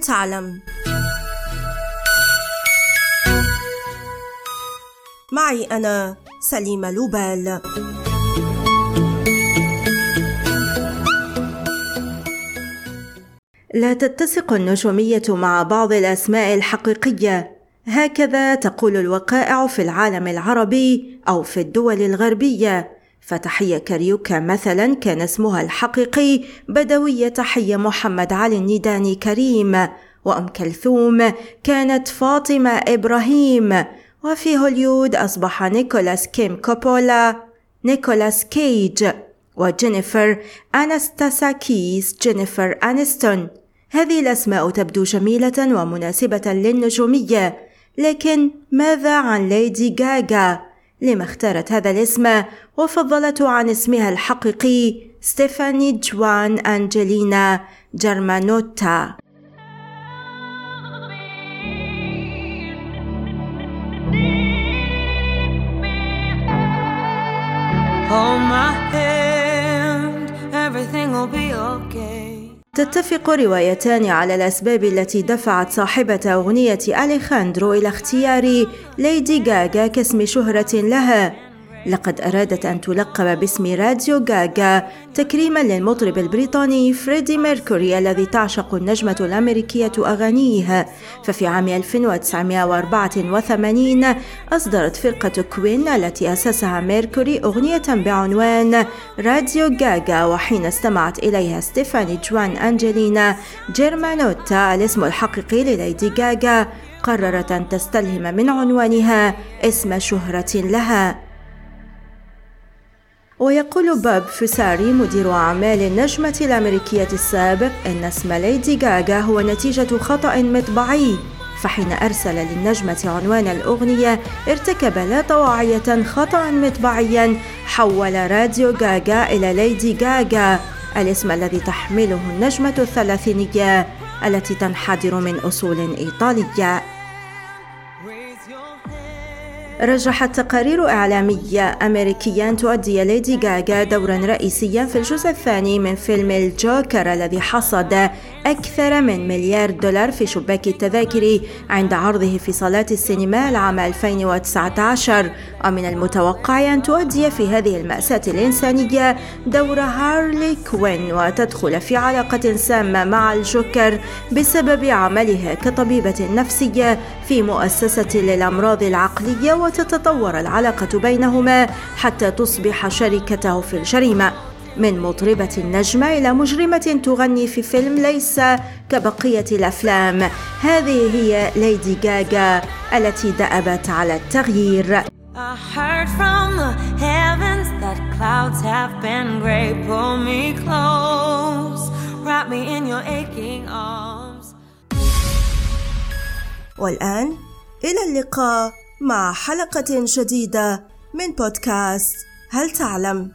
تعلم. معي أنا سليمة لوبال. لا تتسق النجومية مع بعض الأسماء الحقيقية. هكذا تقول الوقائع في العالم العربي أو في الدول الغربية. فتحية كاريوكا مثلا كان اسمها الحقيقي بدوية تحية محمد علي النداني كريم وأم كلثوم كانت فاطمة إبراهيم. وفي هوليود أصبح نيكولاس كيم كوبولا نيكولاس كيج وجينيفر أنستاساكيس جينيفر أنستون. هذه الأسماء تبدو جميلة ومناسبة للنجومية. لكن ماذا عن ليدي غاغا؟ لما اختارت هذا الاسم وفضلته عن اسمها الحقيقي ستيفاني جوان أنجلينا جرمانوتا Hold my hand, everything will be okay. تتفق روايتان على الأسباب التي دفعت صاحبة أغنية أليخاندرو إلى اختيار ليدي غاغا كاسم شهرة لها. لقد أرادت أن تلقب باسم راديو غاغا تكريما للمطرب البريطاني فريدي ميركوري الذي تعشق النجمة الأمريكية أغانيه. ففي عام 1984 أصدرت فرقة كوين التي أسسها ميركوري أغنية بعنوان راديو غاغا وحين استمعت إليها ستيفاني جوان أنجلينا جيرمانوتا الاسم الحقيقي لليدي غاغا قررت أن تستلهم من عنوانها اسم شهرة لها. ويقول باب فساري مدير أعمال النجمة الأمريكية السابق أن اسم ليدي غاغا هو نتيجة خطأ مطبعي فحين أرسل للنجمة عنوان الأغنية ارتكب لا طواعية خطأ مطبعيا حول راديو غاغا إلى ليدي غاغا الاسم الذي تحمله النجمة الثلاثينية التي تنحدر من أصول إيطالية. رجحت تقارير إعلامية أمريكية تؤدي ليدي غاغا دورا رئيسيا في الجزء الثاني من فيلم الجوكر الذي حصد أكثر من مليار دولار في شباك التذاكر عند عرضه في صالات السينما العام 2019 ومن المتوقع أن تؤدي في هذه المأساة الإنسانية دور هارلي كوين وتدخل في علاقة سامة مع الجوكر بسبب عملها كطبيبة نفسية في مؤسسة للأمراض العقلية وتتطور العلاقة بينهما حتى تصبح شريكته في الجريمة. من مطربة النجمة إلى مجرمة تغني في فيلم ليس كبقية الأفلام. هذه هي ليدي غاغا التي دأبت على التغيير. I heard from the heavens that clouds have been gray. Pull me close, wrap me in your aching arms. والآن إلى اللقاء. مع حلقة جديدة من بودكاست هل تعلم؟